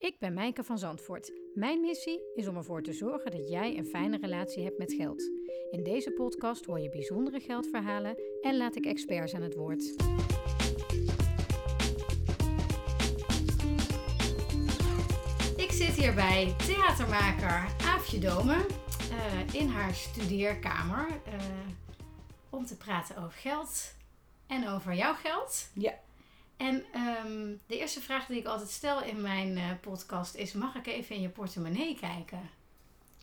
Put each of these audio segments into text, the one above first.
Ik ben Mijke van Zandvoort. Mijn missie is om ervoor te zorgen dat jij een fijne relatie hebt met geld. In deze podcast hoor je bijzondere geldverhalen en laat ik experts aan het woord. Ik zit hier bij theatermaker Aafje Dome eh, in haar studeerkamer eh, om te praten over geld en over jouw geld. Ja. En ehm, de eerste vraag die ik altijd stel in mijn eh, podcast is: mag ik even in je portemonnee kijken?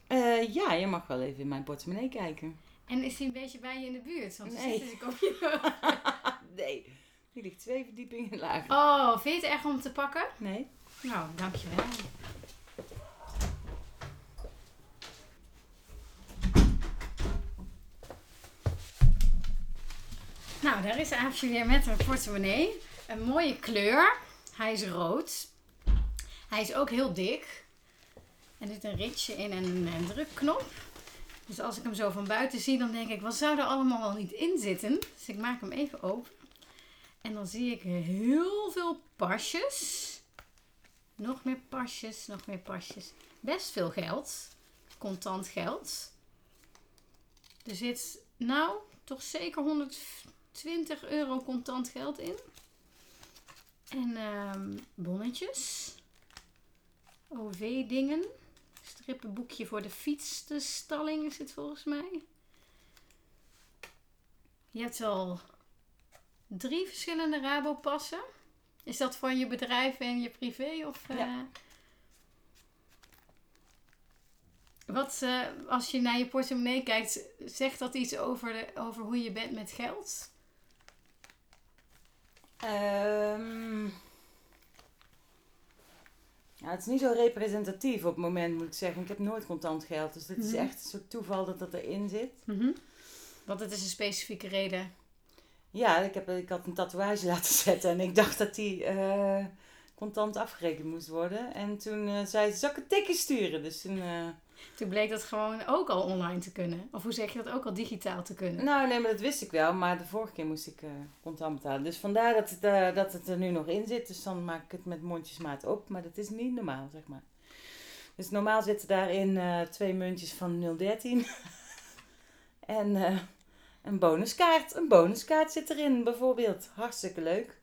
Eh, ja, je mag wel even in mijn portemonnee kijken. En is die een beetje bij je in de buurt? Want Nee. zit ik op je. nee, die ligt twee verdiepingen lager. Oh, vind je het erg om te pakken? Nee? Nou, dankjewel. Nou, daar is Aafje weer met haar portemonnee. Een mooie kleur. Hij is rood. Hij is ook heel dik. Er zit een ritje in en een, een drukknop. Dus als ik hem zo van buiten zie, dan denk ik, wat zou er allemaal wel niet in zitten? Dus ik maak hem even open. En dan zie ik heel veel pasjes. Nog meer pasjes, nog meer pasjes. Best veel geld. Contant geld. Er zit, nou, toch zeker 120 euro contant geld in. En ehm, bonnetjes. OV-dingen. Strippenboekje voor de fiets. De stalling is het volgens mij. Je hebt al drie verschillende Rabopassen. Is dat voor je bedrijf en je privé? Of, eh, Ja. Wat, eh, als je naar je portemonnee kijkt, zegt dat iets over, de, over hoe je bent met geld? Ehm ja, het is niet zo representatief op het moment, moet ik zeggen. Ik heb nooit contant geld, dus dit is Mhm. echt een soort toeval dat dat erin zit. Want het is een specifieke reden. Ja, ik, heb, ik had een tatoeage laten zetten en ik dacht dat die eh, contant afgerekend moest worden. En toen eh, zei ze, zal ik een tikje sturen? Dus toen... eh, Toen bleek dat gewoon ook al online te kunnen. Of hoe zeg je dat ook al digitaal te kunnen? Nou, nee, maar dat wist ik wel. Maar de vorige keer moest ik eh, contant betalen. Dus vandaar dat het, eh, dat het er nu nog in zit. Dus dan maak ik het met mondjesmaat op. Maar dat is niet normaal, zeg maar. Dus normaal zitten daarin eh, twee muntjes van 013. en een bonuskaart. Een bonuskaart zit erin, bijvoorbeeld. Hartstikke leuk.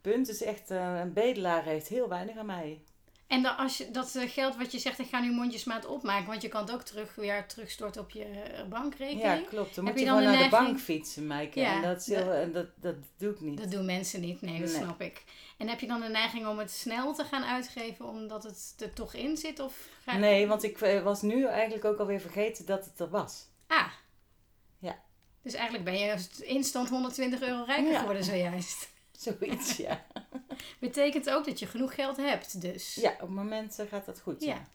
Punt is echt, een bedelaar heeft heel weinig aan mij. En dan als je, dat eh, geld wat je zegt, ik ga nu mondjesmaat opmaken. Want je kan het ook terug, weer terugstorten op je eh, bankrekening. Ja, klopt. Dan Heb moet je je, dan gewoon naar de bank fietsen, Maaike. Ja, en dat, heel, de- dat, dat doe ik niet. Dat doen mensen niet, nee, dat Nee. snap ik. En heb je dan de neiging om het snel te gaan uitgeven omdat het er toch in zit? Of ga- Nee, want ik eh, was nu eigenlijk ook alweer vergeten dat het er was. Ah. Ja. Dus eigenlijk ben je instant 120 euro rijker Ja. geworden zojuist. Zoiets, ja. Betekent ook dat je genoeg geld hebt dus. Ja, op het moment gaat dat goed. Ja. Ja.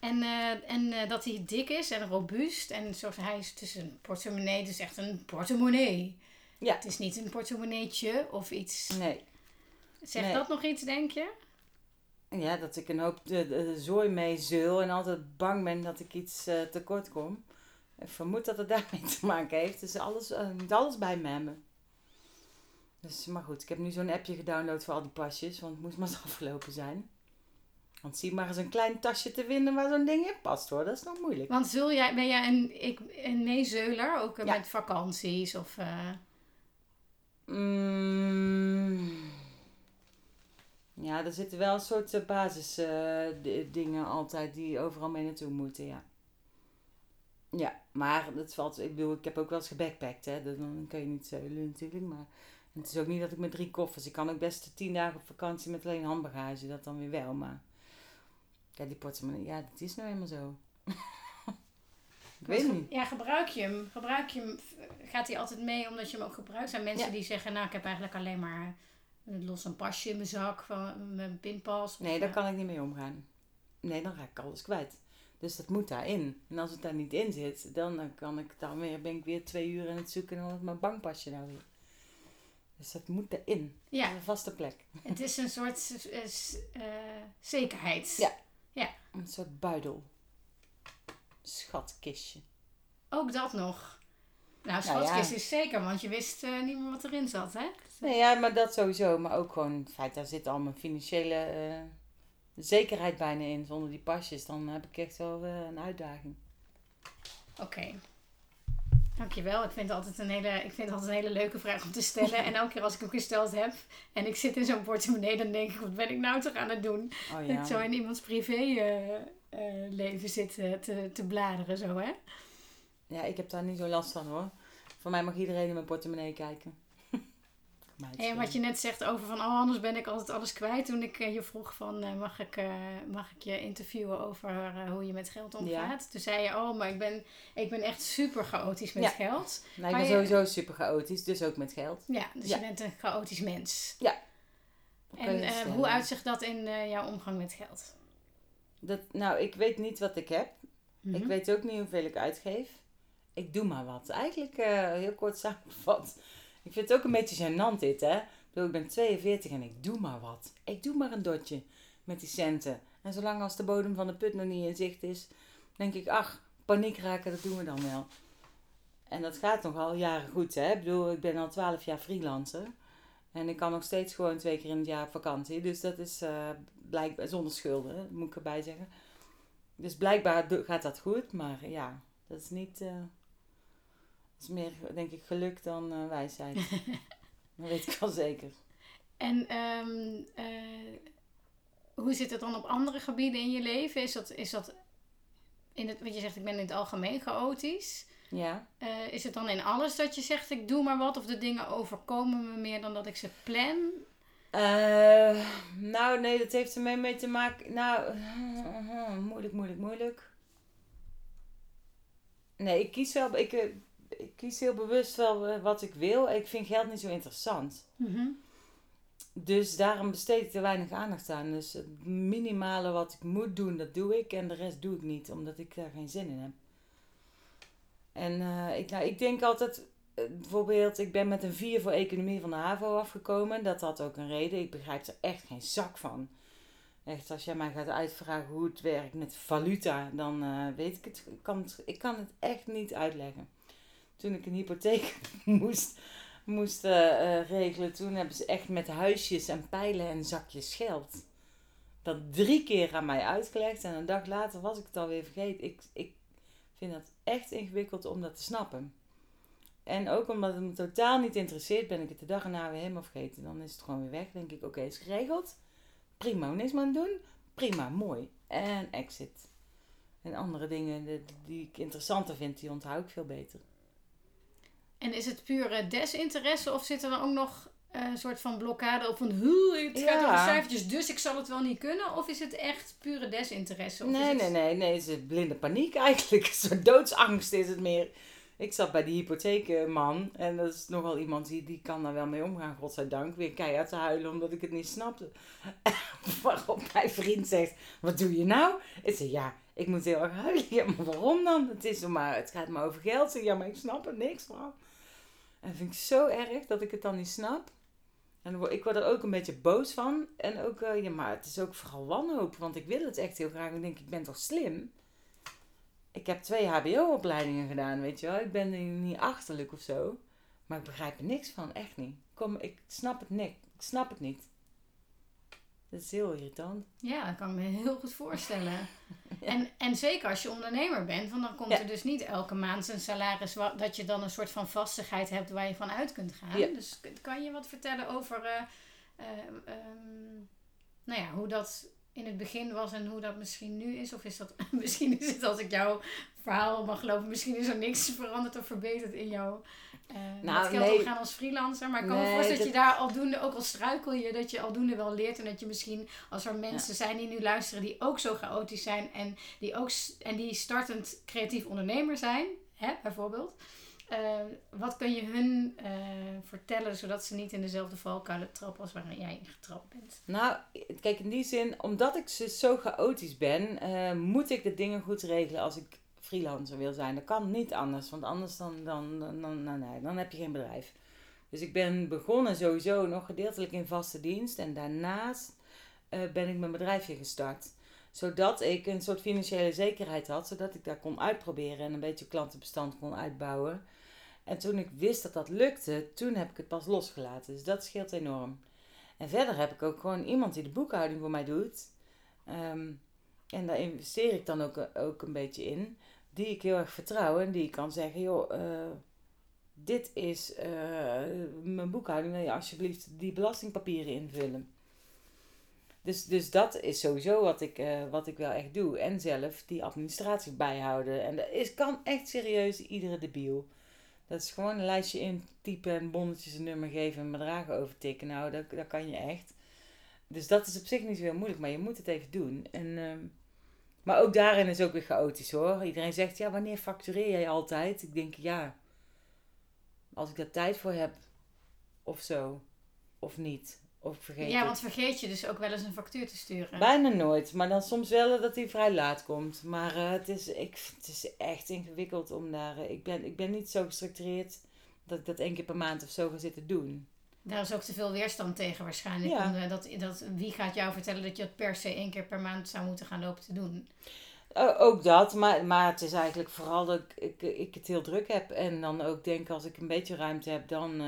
En, eh, en eh, dat hij dik is en robuust. En zoals hij is, het is een portemonnee, is echt een portemonnee. Ja. Het is niet een portemonneetje of iets. Nee. Zegt Nee. dat nog iets, denk je? Ja, dat ik een hoop de, de, de zooi mee zeul en altijd bang ben dat ik iets eh, tekort kom. Ik vermoed dat het daarmee te maken heeft. Dus alles, alles bij me hebben. Dus, maar goed, ik heb nu zo'n appje gedownload voor al die pasjes, want het moest maar eens afgelopen zijn. Want zie maar eens een klein tasje te vinden waar zo'n ding in past hoor, dat is nog moeilijk. Want zul jij, ben jij een, ik, een meezeuler, ook eh, Ja. met vakanties of... Mm. Ja, er zitten wel een soort eh, basisdingen altijd die overal mee naartoe moeten, ja. Ja, maar dat valt, ik bedoel, ik heb ook wel eens gebackpackt, hè. Dan kan je niet zeulen natuurlijk, maar het is ook niet dat ik met drie koffers, ik kan ook best tien dagen op vakantie met alleen handbagage, dat dan weer wel, maar ja, die portemonnee, ja, dat is nou helemaal zo. ik weet niet. Ja, gebruik je hem. Gebruik je hem. Gaat hij altijd mee omdat je hem ook gebruikt? Zijn mensen Ja. die zeggen, nou, ik heb eigenlijk alleen maar een los een pasje in mijn zak van mijn pinpas. Nee, daar eh, kan ik niet mee omgaan. Nee, dan raak ik alles kwijt. Dus dat moet daarin. En als het daar niet in zit, dan eh, kan ik dan weer, ben ik weer twee uur aan het zoeken naar mijn bankpasje nou weer. Dus dat moet erin. Ja, Op een vaste plek. het is een soort eh, eh, zekerheid. Ja. Ja, Een soort buidel. Schatkistje. ook dat nog. Nou, schatkist is zeker, want je wist eh, niet meer wat erin zat, hè? Nee, ja, maar dat sowieso. Maar ook gewoon het feit, daar zit al mijn financiële zekerheid bijna in. Zonder die pasjes, dan heb ik echt wel een uitdaging. Oké. Dankjewel. Ik vind, altijd een hele, ik vind het altijd een hele leuke vraag om te stellen. en elke keer als ik hem gesteld heb en ik zit in zo'n portemonnee, dan denk ik, wat ben ik nou toch aan het doen? Oh, ja. Dat ik zo in iemands privé leven zit te, te bladeren, zo hè? Ja, ik heb daar niet zo last van hoor. Voor mij mag iedereen in mijn portemonnee kijken. En wat je net zegt over van, oh, anders ben ik altijd alles kwijt. Toen ik uh, je vroeg van, uh, mag, ik, uh, mag ik je interviewen over hoe je met geld omgaat? Toen zei je, oh, maar ik ben, ik ben echt super chaotisch met geld. Nou, ik ben sowieso super chaotisch, dus ook met geld. Ja, dus je bent een chaotisch mens. Ja. En hoe uitzicht dat in jouw omgang met geld? Dat, nou, ik weet niet wat ik heb. Ik mhm. weet ook niet hoeveel ik uitgeef ik doe maar wat. Eigenlijk heel kort samengevat. Ik vind het ook een beetje gênant dit, hè. Ik, bedoel, ik ben 42 en ik doe maar wat. Ik doe maar een dotje met die centen. En zolang als de bodem van de put nog niet in zicht is, denk ik, ach, paniek raken, dat doen we dan wel. En dat gaat nogal jaren goed, hè. Ik bedoel, ik ben al 12 jaar freelancer. En ik kan nog steeds gewoon twee keer in het jaar op vakantie. Dus dat is uh, blijkbaar zonder schulden, moet ik erbij zeggen. Dus blijkbaar gaat dat goed, maar ja, dat is niet... Uh, is meer, denk ik, geluk dan uh, wijsheid. dat weet ik wel zeker. En um, uh, hoe zit het dan op andere gebieden in je leven? Is dat, is dat in het, wat je zegt, ik ben in het algemeen chaotisch. Ja. Uh, is het dan in alles dat je zegt, ik doe maar wat? Of de dingen overkomen me meer dan dat ik ze plan? nou, nee, dat heeft ermee mee te maken. Nou, moeilijk, moeilijk, moeilijk. Nee, ik kies wel. Ik, ik kies heel bewust wel eh, wat ik wil. Ik vind geld niet zo interessant. Mhm. Dus daarom besteed ik er weinig aandacht aan. Dus het minimale wat ik moet doen, dat doe ik. En de rest doe ik niet, omdat ik daar geen zin in heb. En uh, ik, nou, ik denk altijd, uh, bijvoorbeeld, ik ben met een 4 voor economie van de HAVO afgekomen. Dat had ook een reden. Ik begrijp er echt geen zak van. Echt, als jij mij gaat uitvragen hoe het werkt met valuta, dan uh, weet ik het. Ik kan het. Ik kan het echt niet uitleggen toen ik een hypotheek moest, moest uh, regelen, toen hebben ze echt met huisjes en pijlen en zakjes geld. Dat drie keer aan mij uitgelegd en een dag later was ik het alweer vergeten. Ik, ik vind dat echt ingewikkeld om dat te snappen. En ook omdat het me totaal niet interesseert, ben ik het de dag erna weer helemaal vergeten. Dan is het gewoon weer weg. denk ik, oké, is geregeld. Prima, niks meer aan doen. Prima, mooi. En exit. En andere dingen die ik interessanter vind, die onthoud ik veel beter. En is het pure desinteresse of zit er dan ook nog eh, een soort van blokkade op van het gaat om cijfertjes, dus ik zal het wel niet kunnen? Of is het echt pure desinteresse? Of nee, het... nee, nee, nee, het is blinde paniek eigenlijk. Een soort doodsangst is het meer. Ik zat bij die hypotheekman en dat is nogal iemand die, die kan daar wel mee omgaan, godzijdank. Weer keihard te huilen omdat ik het niet snapte. Waarop mijn vriend zegt, wat doe je nou? Ik zeg, ja, ik moet heel erg huilen. Ja, maar waarom dan? Het, is maar, het gaat maar over geld. Ja, maar ik snap er niks van. En dat vind ik zo erg dat ik het dan niet snap. En ik word er ook een beetje boos van. En ook, uh, ja, maar het is ook vooral wanhoop. Want ik wil het echt heel graag. Ik denk, ik ben toch slim? Ik heb twee HBO-opleidingen gedaan, weet je wel. Ik ben niet achterlijk of zo. Maar ik begrijp er niks van, echt niet. Kom, ik snap het niet. Ik snap het niet. Dat is heel irritant. Ja, dat kan ik me heel goed voorstellen. en, en zeker als je ondernemer bent, want dan komt er dus niet elke maand een salaris dat je dan een soort van vastigheid hebt waar je van uit kunt gaan. Dus kan je wat vertellen over uh, uh, nou ja, hoe dat in het begin was en hoe dat misschien nu is? Of is dat misschien is het als ik jouw verhaal mag geloven, misschien is er niks veranderd of verbeterd in jouw uh, nou, met geld nee. omgaan als freelancer. Maar ik kan me voorstellen dat, je daar aldoende, ook al struikel je, dat je aldoende wel leert. En dat je misschien, als er mensen zijn die nu luisteren die ook zo chaotisch zijn en die ook en die startend creatief ondernemer zijn, hè, bijvoorbeeld. Uh, wat kun je hun uh, vertellen zodat ze niet in dezelfde valkuilen trappen als waarin jij getrapt bent? Nou, kijk, in die zin, omdat ik zo chaotisch ben, uh, moet ik de dingen goed regelen als ik freelancer wil zijn. Dat kan niet anders, want anders dan, dan, dan, dan, nee, dan heb je geen bedrijf. Dus ik ben begonnen sowieso nog gedeeltelijk in vaste dienst en daarnaast ben ik mijn bedrijfje gestart zodat ik een soort financiële zekerheid had, zodat ik daar kon uitproberen en een beetje klantenbestand kon uitbouwen. En toen ik wist dat dat lukte, toen heb ik het pas losgelaten. Dus dat scheelt enorm. En verder heb ik ook gewoon iemand die de boekhouding voor mij doet. Ehm, en daar investeer ik dan ook, ook een beetje in. Die ik heel erg vertrouw en die kan zeggen, joh, eh, dit is eh, mijn boekhouding. Wil je alsjeblieft die belastingpapieren invullen? Dus, dus dat is sowieso wat ik, eh, wat ik wel echt doe. En zelf die administratie bijhouden. En dat is, kan echt serieus iedere debiel. Dat is gewoon een lijstje intypen en bonnetjes een nummer geven en bedragen overtikken. Nou, dat, dat kan je echt. Dus dat is op zich niet zo heel moeilijk, maar je moet het even doen. En, ehm, maar ook daarin is ook weer chaotisch hoor. Iedereen zegt, ja, wanneer factureer jij altijd? Ik denk, ja, als ik daar tijd voor heb, of zo, of niet. Of vergeet Ja, want vergeet je dus ook wel eens een factuur te sturen. Bijna nooit, maar dan soms wel dat hij vrij laat komt. Maar eh, het, is, ik, het is echt ingewikkeld om daar. eh, ik, ben, ik ben niet zo gestructureerd dat ik dat één keer per maand of zo ga zitten doen. Daar is ook te veel weerstand tegen waarschijnlijk. Ja. Eh, dat, dat, wie gaat jou vertellen dat je het per se één keer per maand zou moeten gaan lopen te doen? Ook dat, maar, maar het is eigenlijk vooral dat ik, ik, ik het heel druk heb. En dan ook denk als ik een beetje ruimte heb, dan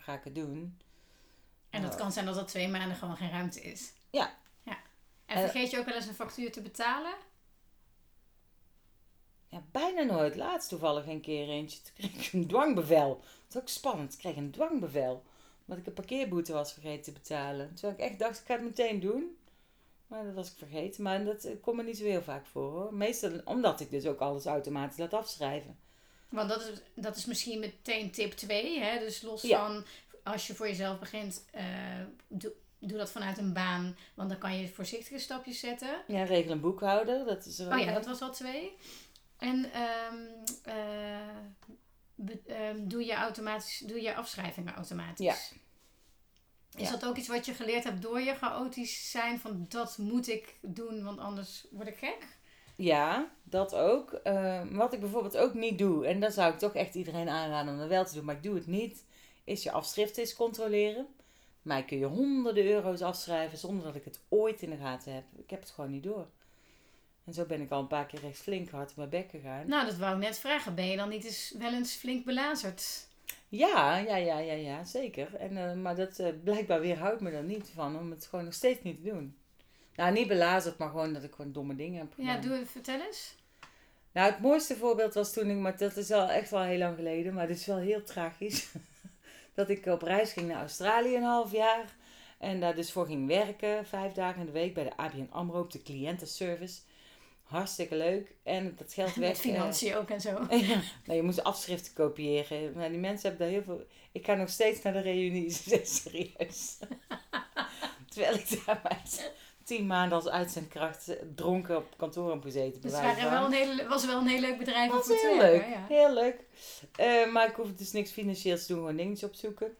ga ik het doen. En dat kan zijn dat dat twee maanden gewoon geen ruimte is. Ja. ja. En vergeet je ook wel eens een factuur te betalen? Ja, bijna nooit. Laatst toevallig een keer eentje. Toen kreeg ik een dwangbevel. Dat is ook spannend. Ik kreeg een dwangbevel. Omdat ik een parkeerboete was vergeten te betalen. Terwijl ik echt dacht, ik ga het meteen doen. Maar dat was ik vergeten. Maar dat komt me niet zo heel vaak voor hoor. Meestal omdat ik dus ook alles automatisch laat afschrijven. Want dat is, dat is misschien meteen tip 2. Hè? Dus los Ja. van als je voor jezelf begint, eh, doe, doe dat vanuit een baan. Want dan kan je voorzichtige stapjes zetten. Ja, regel een boekhouder. Dat is Oh ja, dat was al twee. En ehm, eh, be- ehm, doe, je automatisch, doe je afschrijvingen automatisch. Ja. Is Ja. dat ook iets wat je geleerd hebt door je chaotisch zijn? Van dat moet ik doen, want anders word ik gek? Ja, dat ook. Eh, wat ik bijvoorbeeld ook niet doe, en dat zou ik toch echt iedereen aanraden om dat wel te doen, maar ik doe het niet, is je afschrift eens controleren. Mij kun je honderden euro's afschrijven zonder dat ik het ooit in de gaten heb. Ik heb het gewoon niet door. En zo ben ik al een paar keer echt flink hard op mijn bek gegaan. Nou, dat wou ik net vragen. Ben je dan niet eens wel eens flink belazerd? Ja, ja, ja, ja, ja, zeker. En, eh, maar dat eh, blijkbaar weerhoudt me er niet van om het gewoon nog steeds niet te doen. Nou, niet belazerd, maar gewoon dat ik gewoon domme dingen heb gedaan. Ja, doe, vertel eens. Nou, het mooiste voorbeeld was toen ik, maar dat is al echt wel heel lang geleden, maar het is wel heel tragisch. dat ik op reis ging naar Australië een half jaar. En daar dus voor ging werken, vijf dagen in de week bij de ABN AMRO op de cliëntenservice. Hartstikke leuk. En dat geld weg. Met financiën ook en zo. Ja, nou, je moest afschriften kopiëren. Maar die mensen hebben daar heel veel... Ik ga nog steeds naar de reunies. serieus. Terwijl ik daar met tien maanden als uitzendkracht dronken op kantoor heb gezeten. Dus het wel een hele, was wel een heel leuk bedrijf om te heel leuk. Ja. Heel leuk. Eh, maar ik hoef dus niks financieels te doen, gewoon dingetjes opzoeken.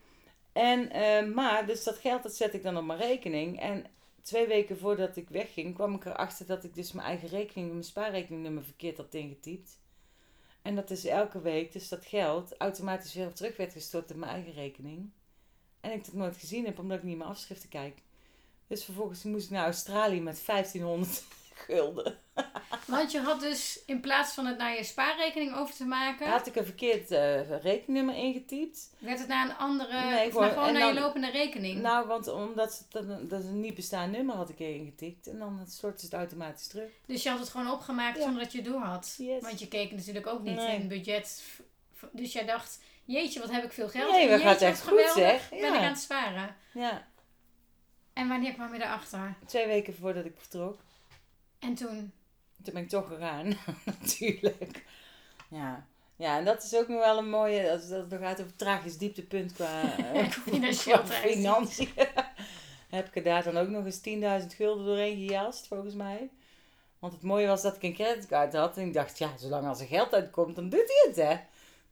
En, eh, maar, dus dat geld dat zet ik dan op mijn rekening. En twee weken voordat ik wegging, kwam ik erachter dat ik dus mijn eigen rekening, mijn spaarrekeningnummer verkeerd had ingetypt. En dat is elke week, dus dat geld automatisch weer terug werd gestort op mijn eigen rekening. En ik dat nooit gezien heb, omdat ik niet mijn afschriften kijk. Dus vervolgens moest ik naar Australië met 1500 gulden. Want je had dus in plaats van het naar je spaarrekening over te maken, Had ik een verkeerd eh, rekeningnummer ingetypt. werd het naar een andere, Nee, gewoon- naar, je lopende rekening. Nou, want omdat het, dat, een niet bestaand nummer had ik ingetikt. En dan stort het automatisch terug. Dus je had het gewoon opgemaakt Ja. zonder dat je het door had. Yes. Want je keek natuurlijk ook niet Nee. in budget. Dus jij dacht, jeetje, wat heb ik veel geld. Nee, dat gaat echt goed, geweldig, zeg. Ben Ja. ik aan het sparen. Ja, En wanneer kwam je erachter? twee weken voordat ik vertrok. En toen? Toen ben ik toch gegaan, natuurlijk. Ja. ja, en dat is ook nog wel een mooie, als dat nog gaat over het tragisch dieptepunt qua, eh, Financieel qua financiën. Heb ik er daar dan ook nog eens 10.000 gulden doorheen gejast, volgens mij. Want het mooie was dat ik een creditcard had. En ik dacht, ja, zolang als er geld uitkomt, dan doet hij het, hè.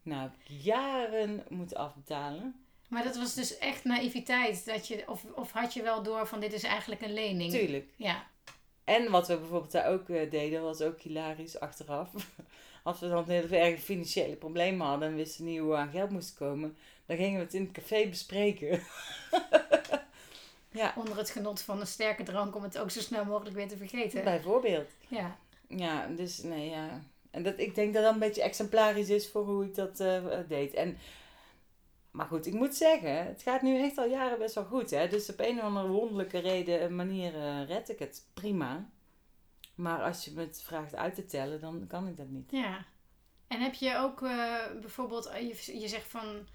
Nou, heb ik jaren moeten afbetalen. Maar dat was dus echt naïviteit. Dat je, of, of had je wel door van dit is eigenlijk een lening? Tuurlijk. Ja. En wat we bijvoorbeeld daar ook eh, deden, was ook hilarisch achteraf. Als we dan heel erg financiële problemen hadden en wisten niet hoe we aan geld moesten komen, dan gingen we het in het café bespreken. ja, Onder het genot van een sterke drank om het ook zo snel mogelijk weer te vergeten. bijvoorbeeld. Ja. Ja, dus nee, ja. En dat, ik denk dat dat een beetje exemplarisch is voor hoe ik dat eh, deed. En, maar goed, ik moet zeggen, het gaat nu echt al jaren best wel goed. Hè? Dus op een of andere wonderlijke reden, eh, manier uh, red ik het prima. Maar als je me het vraagt uit te tellen, dan kan ik dat niet. Ja. En heb je ook uh, bijvoorbeeld, je, je zegt van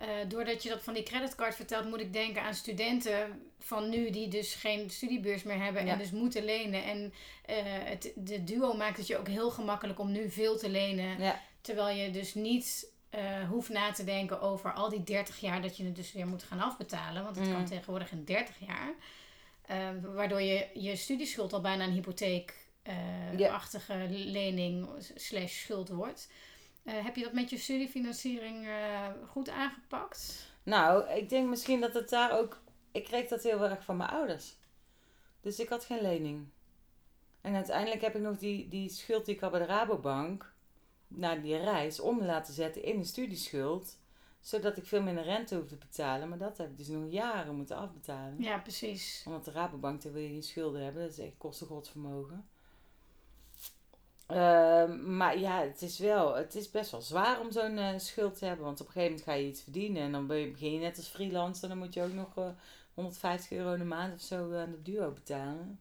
uh, doordat je dat van die creditcard vertelt, moet ik denken aan studenten van nu die dus geen studiebeurs meer hebben en dus moeten lenen. En uh, het, de duo maakt het je ook heel gemakkelijk om nu veel te lenen. Ja. Terwijl je dus niet uh, hoeft na te denken over al die 30 jaar dat je het dus weer moet gaan afbetalen. Want het kan mm. tegenwoordig in 30 jaar. waardoor je je studieschuld al bijna een hypotheekachtige lening slash schuld wordt. Uh, heb je dat met je studiefinanciering uh, goed aangepakt? Nou, ik denk misschien dat het daar ook. Ik kreeg dat heel erg van mijn ouders. Dus ik had geen lening. En uiteindelijk heb ik nog die, die schuld die ik had bij de Rabobank. Naar die reis om laten zetten in een studieschuld. Zodat ik veel minder rente hoefde te betalen. Maar dat heb ik dus nog jaren moeten afbetalen. Ja, precies. Omdat de Rabobank, daar wil je geen schulden hebben. Dat is echt kosten godsvermogen. Uh, maar ja, het is wel, het is best wel zwaar om zo'n uh, schuld te hebben. Want op een gegeven moment ga je iets verdienen en dan begin je net als freelancer. Dan moet je ook nog uh, eh, 150 euro in de maand of zo aan de duo betalen.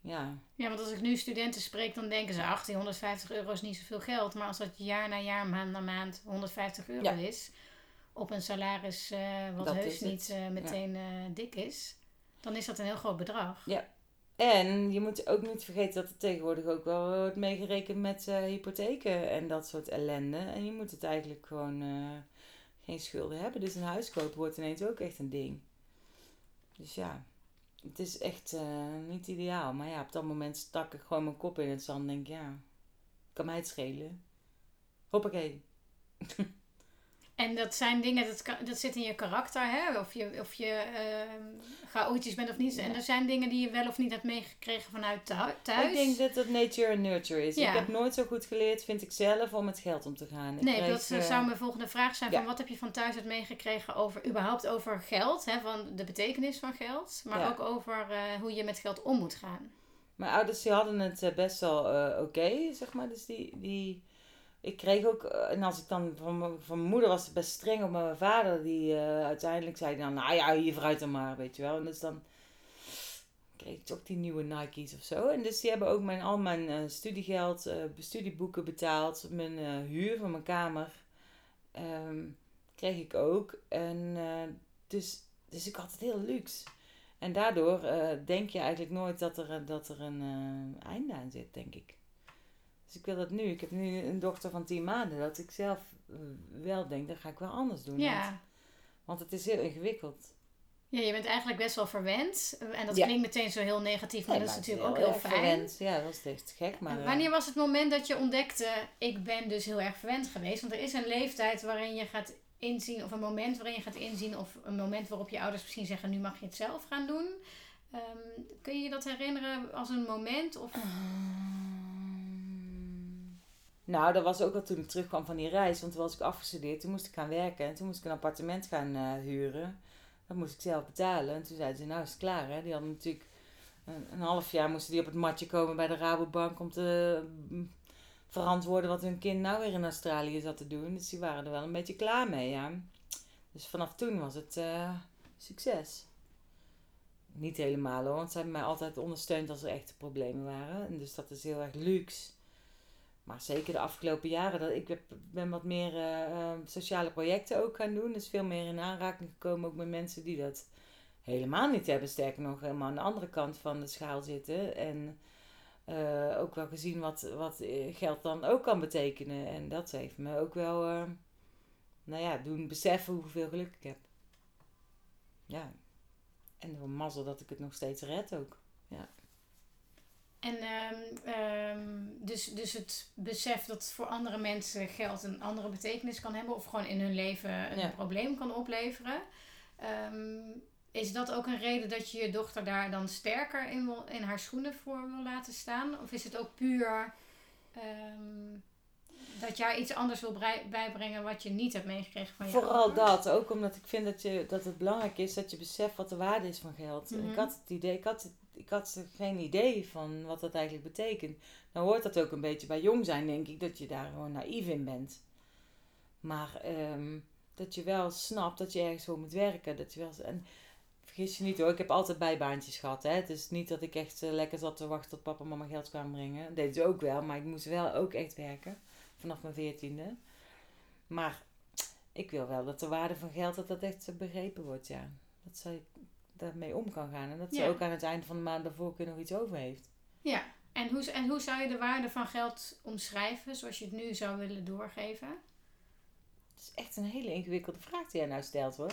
Ja. ja, want als ik nu studenten spreek, dan denken ze: 18, 150 euro is niet zoveel geld. Maar als dat jaar na jaar, maand na maand 150 euro is, op een salaris uh, wat heus niet meteen dik is, dan is dat een heel groot bedrag. Ja, en je moet ook niet vergeten dat er tegenwoordig ook wel wordt meegerekend met hypotheken en dat soort ellende. En je moet het eigenlijk gewoon geen schulden hebben. Dus een huis kopen wordt ineens ook echt een ding. Dus ja, het is echt uh, niet ideaal. Maar ja, op dat moment stak ik gewoon mijn kop in het zand en denk ja, kan mij het schelen. Hoppakee. En dat zijn dingen, dat, kan, dat zit in je karakter, hè? of je, of je uh, chaotisch bent of niet. En er zijn dingen die je wel of niet hebt meegekregen vanuit thuis. Ik denk dat dat nature and nurture is. Ik heb nooit zo goed geleerd, vind ik zelf, om met geld om te gaan. Ik nee, dat uh, zou mijn volgende vraag zijn. Van wat heb je van thuis uit meegekregen over, überhaupt over geld, hè? van de betekenis van geld. Maar ook over uh, hoe je met geld om moet gaan. Mijn ouders die hadden het best wel oké, zeg maar. Dus die... die ik kreeg ook, eh, en als ik dan van, mijn, van moeder was het best streng op mijn vader, die uh, uiteindelijk zei dan, nou ja, hier vooruit dan maar, weet je wel. En dus dan kreeg ik ook die nieuwe Nike's of zo. En dus die hebben ook mijn, al mijn uh, studiegeld, uh, studieboeken betaald, mijn huur van mijn kamer um, kreeg ik ook. En dus, dus ik had het heel luxe. En daardoor denk je eigenlijk nooit dat er, dat er een einde aan zit, denk ik. Dus ik wil dat nu. Ik heb nu een dochter van tien maanden. Dat ik zelf eh, wel denk, dat ga ik wel anders doen. Ja. Want, want het is heel ingewikkeld. Ja, je bent eigenlijk best wel verwend. En dat klinkt meteen zo heel negatief, maar dat is natuurlijk ook heel fijn. Verwend. Ja, dat is echt gek. Maar, wanneer was het moment dat je ontdekte, ik ben dus heel erg verwend geweest? Want er is een leeftijd waarin je gaat inzien, of een moment waarin je gaat inzien, of een moment waarop je ouders misschien zeggen, nu mag je het zelf gaan doen. Um, kun je je dat herinneren als een moment? Of... Uh nou, dat was ook al toen ik terugkwam van die reis. Want toen was ik afgestudeerd. Toen moest ik gaan werken. En toen moest ik een appartement gaan uh, huren. Dat moest ik zelf betalen. En toen zeiden ze, nou is klaar. Hè? Die hadden natuurlijk een, een, half jaar moesten die op het matje komen bij de Rabobank. Om te mm, verantwoorden wat hun kind nou weer in Australië zat te doen. Dus die waren er wel een beetje klaar mee, ja. Dus vanaf toen was het uh, succes. Niet helemaal hoor, want ze hebben mij altijd ondersteund als er echte problemen waren. En dus dat is heel erg luxe. Maar zeker de afgelopen jaren, dat ik ben wat meer uh, sociale projecten ook gaan doen. Dus veel meer in aanraking gekomen ook met mensen die dat helemaal niet hebben. Sterker nog, helemaal aan de andere kant van de schaal zitten. En uh, ook wel gezien wat, wat geld dan ook kan betekenen. En dat heeft me ook wel, uh, nou ja, doen beseffen hoeveel geluk ik heb. Ja. En een mazzel dat ik het nog steeds red ook. Ja. En um, dus, dus het besef dat voor andere mensen geld een andere betekenis kan hebben of gewoon in hun leven een probleem kan opleveren. Um, is dat ook een reden dat je je dochter daar dan sterker in, wil, in haar schoenen voor wil laten staan? Of is het ook puur dat jij iets anders wil bijbrengen wat je niet hebt meegekregen van je Vooral dat. Ook omdat ik vind dat, je, dat het belangrijk is dat je beseft wat de waarde is van geld. Ik mhm. had het idee, ik had het ik had geen idee van wat dat eigenlijk betekent. Nou hoort dat ook een beetje bij jong zijn, denk ik, dat je daar gewoon naïef in bent. Maar ehm, dat je wel snapt dat je ergens voor moet werken. Dat je wel, en vergis je niet hoor, ik heb altijd bijbaantjes gehad. Hè? Het is niet dat ik echt eh, lekker zat te wachten tot papa en mama geld kwamen brengen. Dat deed ze ook wel, maar ik moest wel ook echt werken. Vanaf mijn veertiende. Maar ik wil wel dat de waarde van geld dat dat echt begrepen wordt, ja. Dat ze daarmee om kan gaan. En dat ze Ja. ook aan het eind van de maand daarvoor kunnen nog iets over heeft. Ja, en hoe, en hoe zou je de waarde van geld omschrijven zoals je het nu zou willen doorgeven? Het is echt een hele ingewikkelde vraag die jij nou stelt hoor.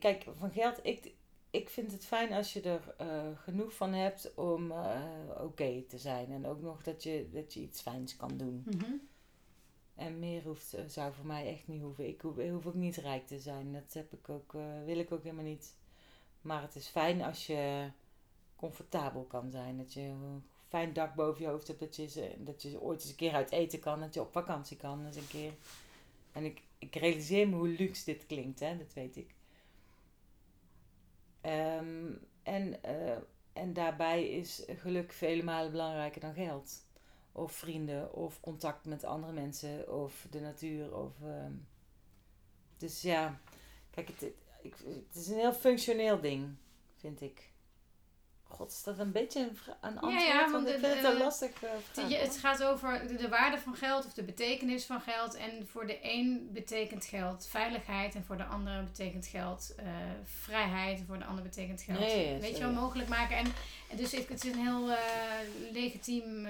Kijk, van geld, ik, ik vind het fijn als je er eh, genoeg van hebt om eh, oké te zijn. En ook nog dat je, dat je iets fijns kan doen. Mhm. En meer hoeft, eh, zou voor mij echt niet hoeven. Ik hoef, ik ook niet rijk te zijn. Dat heb ik ook, eh, wil ik ook helemaal niet. Maar het is fijn als je comfortabel kan zijn. Dat je een fijn dak boven je hoofd hebt. Dat je, dat je ooit eens een keer uit eten kan. Dat je op vakantie kan eens een keer. En ik, ik realiseer me hoe luxe dit klinkt. Hè? Dat weet ik. Ehm, en, eh, en daarbij is geluk vele malen belangrijker dan geld of vrienden of contact met andere mensen of de natuur. Of, ehm, dus ja, kijk, het, het- is een heel functioneel ding, vind ik. God, is dat een beetje een, een antwoord? ja, want want ik de- het een lastig eh, vraag. Je- het gaat over de, de waarde van geld of de betekenis van geld. En voor de een betekent geld veiligheid en voor de andere betekent geld eh, vrijheid. En voor de ander betekent geld. Nee, Weet je wel, mogelijk maken. En, en dus het, het is een heel eh, legitiem,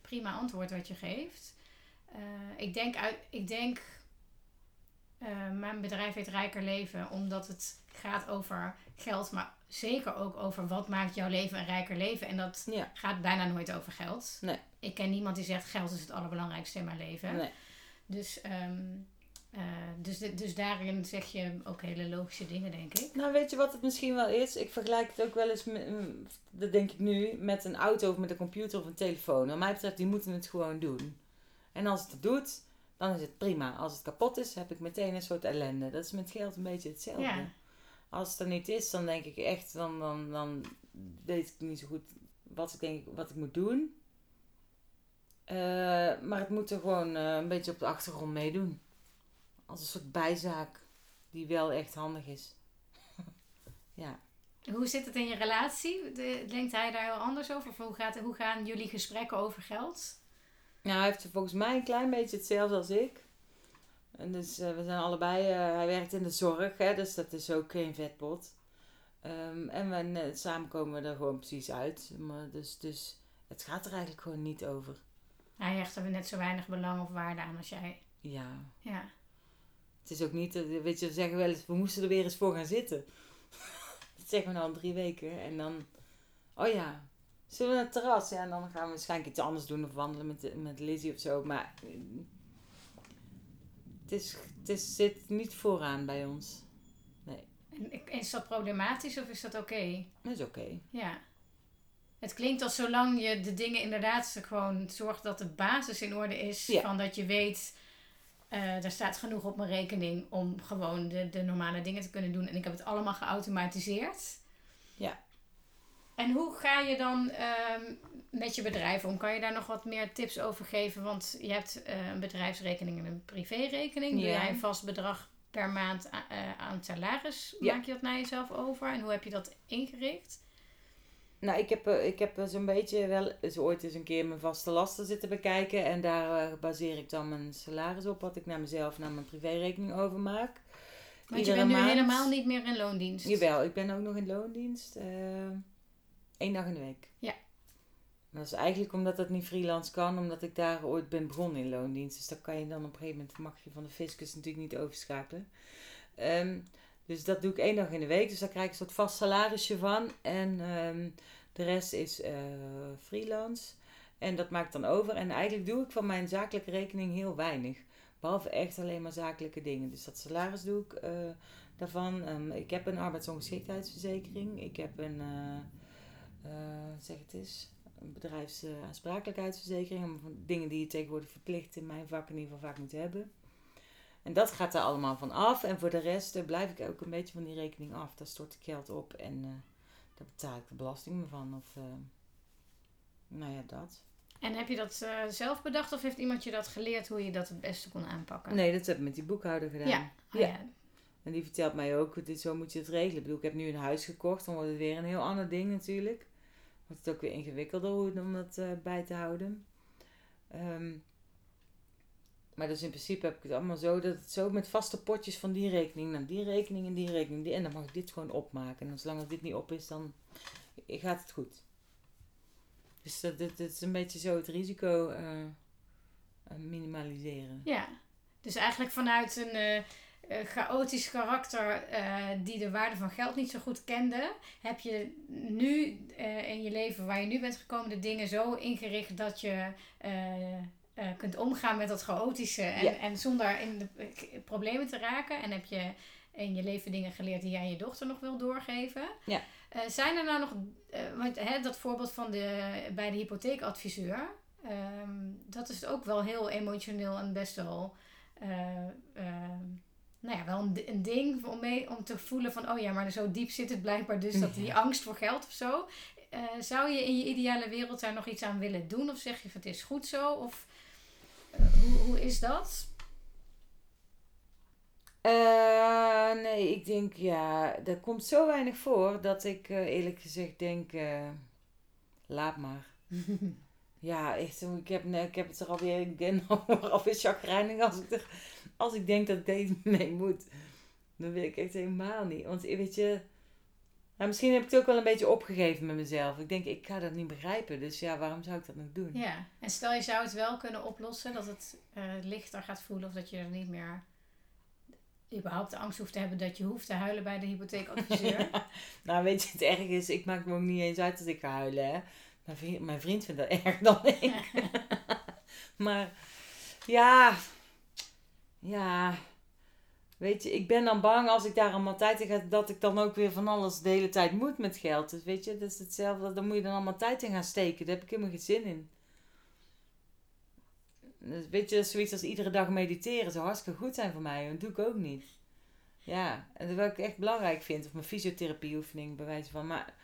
prima antwoord wat je geeft. Ik denk, uit, ik denk eh, mijn bedrijf heet Rijker Leven, omdat het gaat over geld, maar zeker ook over wat maakt jouw leven een rijker leven. En dat Ja, gaat bijna nooit over geld. Nee. Ik ken niemand die zegt geld is het allerbelangrijkste in mijn leven. nee. Dus, ehm, eh, dus, dus daarin zeg je ook hele logische dingen, denk ik. Nou, weet je wat het misschien wel is? Ik vergelijk het ook wel eens, met, dat denk ik nu, met een auto of met een computer of een telefoon. Wat mij betreft, die moeten het gewoon doen. En als het het doet, dan is het prima. Als het kapot is, heb ik meteen een soort ellende. Dat is met geld een beetje hetzelfde. Ja. Als het er niet is, dan denk ik echt, dan, dan, dan weet ik niet zo goed wat ik denk wat ik moet doen. Eh, maar het moet er gewoon eh, een beetje op de achtergrond meedoen. Als een soort bijzaak die wel echt handig is. ja. Hoe zit het in je relatie? De- denkt hij daar heel anders over? Of hoe, gaat, hoe gaan jullie gesprekken over geld? Nou, hij heeft volgens mij een klein beetje hetzelfde als ik. En dus eh, we zijn allebei, eh, hij werkt in de zorg, hè, dus dat is ook geen vetpot. Ehm, en we, eh, samen komen we er gewoon precies uit. Maar dus, dus het gaat er eigenlijk gewoon niet over. Hij hecht er net zo weinig belang of waarde aan als jij. Ja, Ja. het is ook niet, weet je, we zeggen wel eens, we moesten er weer eens voor gaan zitten. dat zeggen we nou al drie weken. En dan, oh ja, zullen we naar het terras? Ja, en dan gaan we waarschijnlijk iets anders doen of wandelen met, met Lizzie of zo. Maar eh, het, is, het is, zit niet vooraan bij ons. En is dat problematisch of is dat oké? Dat is oké. Ja. Het klinkt als zolang je de dingen inderdaad gewoon zorgt dat de basis in orde is. Ja. Van dat je weet, eh er staat genoeg op mijn rekening om gewoon de, de normale dingen te kunnen doen. En ik heb het allemaal geautomatiseerd. Ja. En hoe ga je dan ehm, met je bedrijf om? Kan je daar nog wat meer tips over geven? Want je hebt eh, een bedrijfsrekening en een privérekening. Doe jij een vast bedrag per maand a- eh, aan het salaris? Ja. Maak je dat naar jezelf over? En hoe heb je dat ingericht? Nou, ik heb, eh, ik heb eh, zo'n beetje wel eens ooit eens een keer mijn vaste lasten zitten bekijken. En daar eh, baseer ik dan mijn salaris op, wat ik naar mezelf, naar mijn privérekening overmaak. Want Iedere je bent nu maand- helemaal niet meer in loondienst. Jawel, ik ben ook nog in loondienst. Eén dag in de week. Ja. Dat is eigenlijk omdat dat niet freelance kan, omdat ik daar ooit ben begonnen in loondienst. Dus daar kan je dan op een gegeven moment, mag je van de fiscus natuurlijk niet overschakelen. Ehm, dus dat doe ik één dag in de week. Dus daar krijg ik een soort vast salarisje van. En ehm, de rest is eh, freelance. En dat maak ik dan over. En eigenlijk doe ik van mijn zakelijke rekening heel weinig. Behalve echt alleen maar zakelijke dingen. Dus dat salaris doe ik eh, daarvan. Ehm, ik heb een arbeidsongeschiktheidsverzekering. Ik heb een, eh, zeg het eens, een bedrijfsaansprakelijkheidsverzekering. Dingen die je tegenwoordig verplicht in mijn vak in ieder geval vaak moet hebben. En dat gaat er allemaal van af. En voor de rest eh, blijf ik ook een beetje van die rekening af. Daar stort ik geld op en eh, daar betaal ik de belasting van. Of, eh, nou ja, dat. En heb je dat eh, zelf bedacht of heeft iemand je dat geleerd hoe je dat het beste kon aanpakken? Nee, dat heb ik met die boekhouder gedaan. Ja. Oh, Ja. ja. En die vertelt mij ook, dit, zo moet je het regelen. Ik bedoel, ik heb nu een huis gekocht, dan wordt het weer een heel ander ding natuurlijk. Wordt het ook weer ingewikkelder om dat eh, bij te houden. Ehm, maar dus in principe heb ik het allemaal zo dat het zo met vaste potjes van die rekening naar die rekening en die rekening. Die, en dan mag ik dit gewoon opmaken. En zolang dit niet op is, dan gaat het goed. Dus dat, dat, dat is een beetje zo het risico eh, eh, minimaliseren. Ja. Dus eigenlijk vanuit een chaotisch karakter eh, die de waarde van geld niet zo goed kende, heb je nu eh, in je leven waar je nu bent gekomen de dingen zo ingericht dat je eh, eh, kunt omgaan met dat chaotische en, Ja. en zonder in de eh, problemen te raken. En heb je in je leven dingen geleerd die jij aan je dochter nog wil doorgeven. Ja. Eh, zijn er nou nog, eh, want hè, dat voorbeeld van de, bij de hypotheekadviseur, ehm, dat is ook wel heel emotioneel en best wel, eh, ehm, nou ja, wel een, een ding om, mee, om te voelen van, oh ja, maar zo diep zit het blijkbaar dus dat die angst voor geld of zo. Eh, zou je in je ideale wereld daar nog iets aan willen doen? Of zeg je van het is goed zo? Of eh, hoe, hoe is dat? Eh, nee, ik denk ja, er komt zo weinig voor dat ik eerlijk gezegd denk, laat maar. Ja, echt, ik heb, ik heb het er alweer, ik ben alweer chagrijnig als ik, er, als ik denk dat ik deze mee moet. Dan wil ik echt helemaal niet. Want weet je, nou, misschien heb ik het ook wel een beetje opgegeven met mezelf. Ik denk, ik ga dat niet begrijpen, dus ja, waarom zou ik dat nog doen? Ja, en stel je zou het wel kunnen oplossen, dat het eh, lichter gaat voelen of dat je er niet meer überhaupt de angst hoeft te hebben dat je hoeft te huilen bij de hypotheekadviseur. Nou, weet je, het erg is, ik maak me ook niet eens uit dat ik ga huilen, hè. Mijn vriend, mijn vriend vindt dat erg dan ik. maar, ja... Ja... Weet je, ik ben dan bang als ik daar allemaal tijd in ga, dat ik dan ook weer van alles de hele tijd moet met geld. Dus weet je, dat is hetzelfde. Dan moet je dan allemaal tijd in gaan steken. Daar heb ik helemaal geen zin in. Dus weet je, zoiets als iedere dag mediteren zou hartstikke goed zijn voor mij. Dat doe ik ook niet. Ja, en wat ik echt belangrijk vind. Of mijn fysiotherapieoefening, bij wijze van. Maar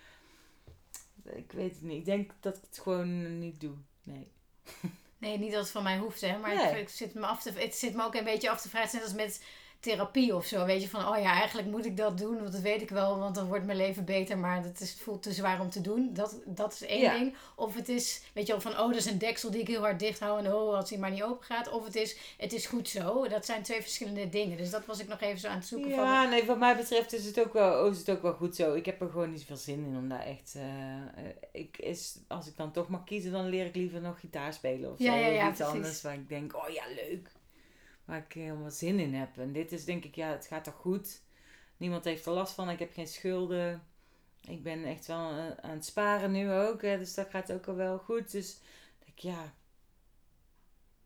ik weet het niet. Ik denk dat ik het gewoon niet doe. Nee. Nee, niet dat het van mij hoeft, hè. Maar Nee. ik, ik zit me af te, het zit me ook een beetje af te vragen. Net als met therapie of zo. Weet je, van oh ja, eigenlijk moet ik dat doen. Want dat weet ik wel, want dan wordt mijn leven beter. Maar is, het voelt te zwaar om te doen. Dat, dat is één Ja. ding. Of het is, weet je wel, van oh, dat is een deksel die ik heel hard dicht hou. En oh, als hij maar niet open gaat. Of het is, het is goed zo. Dat zijn twee verschillende dingen. Dus dat was ik nog even zo aan het zoeken van... Ja, nee, wat mij betreft is het, ook wel, is het ook wel goed zo. Ik heb er gewoon niet zoveel zin in om daar echt... eh, eh, ik is, als ik dan toch mag kiezen, dan leer ik liever nog gitaar spelen of Ja, zo. ja, ja, of iets precies. anders waar ik denk, oh ja, leuk. Waar ik helemaal zin in heb. En dit is denk ik, ja, het gaat toch goed. Niemand heeft er last van. Ik heb geen schulden. Ik ben echt wel eh, aan het sparen nu ook. Hè, dus dat gaat ook al wel goed. Dus denk ik, ja...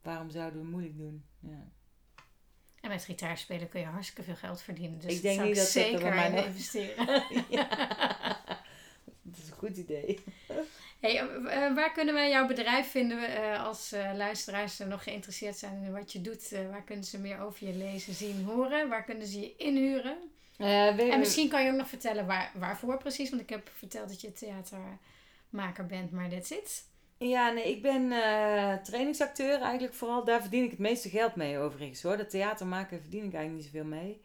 Waarom zouden we moeilijk doen? Ja. En met gitaarspelen kun je hartstikke veel geld verdienen. Dus Ik denk zou niet dat dat er zeker bij mij in nog- investeren. Dat is een goed idee. Hey, eh, waar kunnen wij jouw bedrijf vinden eh, als eh, luisteraars er nog geïnteresseerd zijn in wat je doet? Eh, waar kunnen ze meer over je lezen, zien, horen? Waar kunnen ze je inhuren? Eh, En misschien kan je ook nog vertellen waar, waarvoor precies. Want ik heb verteld dat je theatermaker bent, maar that's it. Ja, nee, ik ben eh, trainingsacteur eigenlijk vooral. Daar verdien ik het meeste geld mee overigens hoor. Dat theater maken verdien ik eigenlijk niet zoveel mee.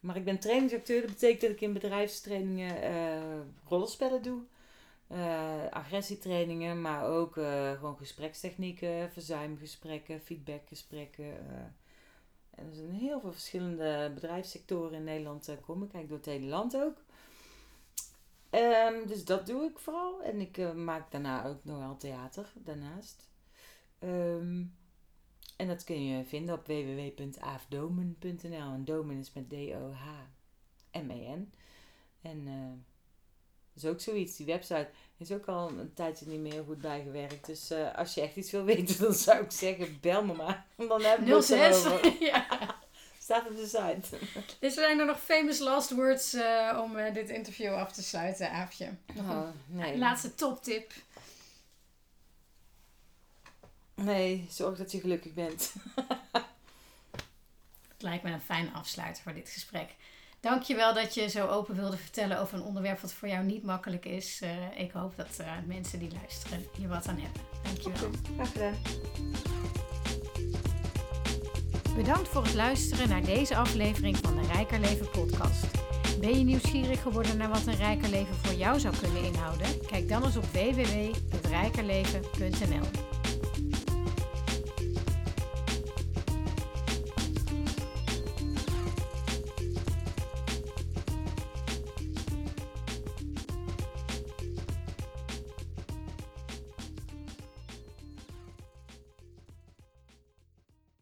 Maar ik ben trainingsacteur. Dat betekent dat ik in bedrijfstrainingen eh rollenspellen doe. Eh, agressietrainingen, maar ook eh, gewoon gesprekstechnieken, verzuimgesprekken, feedbackgesprekken. eh. en er zijn heel veel verschillende bedrijfssectoren in Nederland. kom ik eigenlijk door het hele land ook. Ehm, dus dat doe ik vooral. En ik maak daarna ook nog wel theater daarnaast. Ehm, en dat kun je vinden op www.aafdomen.nl. En domen is met D-O-H-M-E-N. En dat is ook zoiets. Die website is ook al een tijdje niet meer goed bijgewerkt. Dus eh, als je echt iets wil weten, dan zou ik zeggen, bel me maar. Dan hebben we het 06. erover. ja. Staat op de site. Dus zijn er nog famous last words eh, om eh, dit interview af te sluiten, Aafje? Oh, nee. laatste toptip. Nee, zorg dat je gelukkig bent. Dat lijkt me een fijn afsluiter voor dit gesprek. Dankjewel dat je zo open wilde vertellen over een onderwerp wat voor jou niet makkelijk is. Uh, ik hoop dat uh, mensen die luisteren hier wat aan hebben. Dankjewel. Graag gedaan. Bedankt voor het luisteren naar deze aflevering van de Rijker Leven podcast. Ben je nieuwsgierig geworden naar wat een rijker leven voor jou zou kunnen inhouden? Kijk dan eens op www.rijkerleven.nl.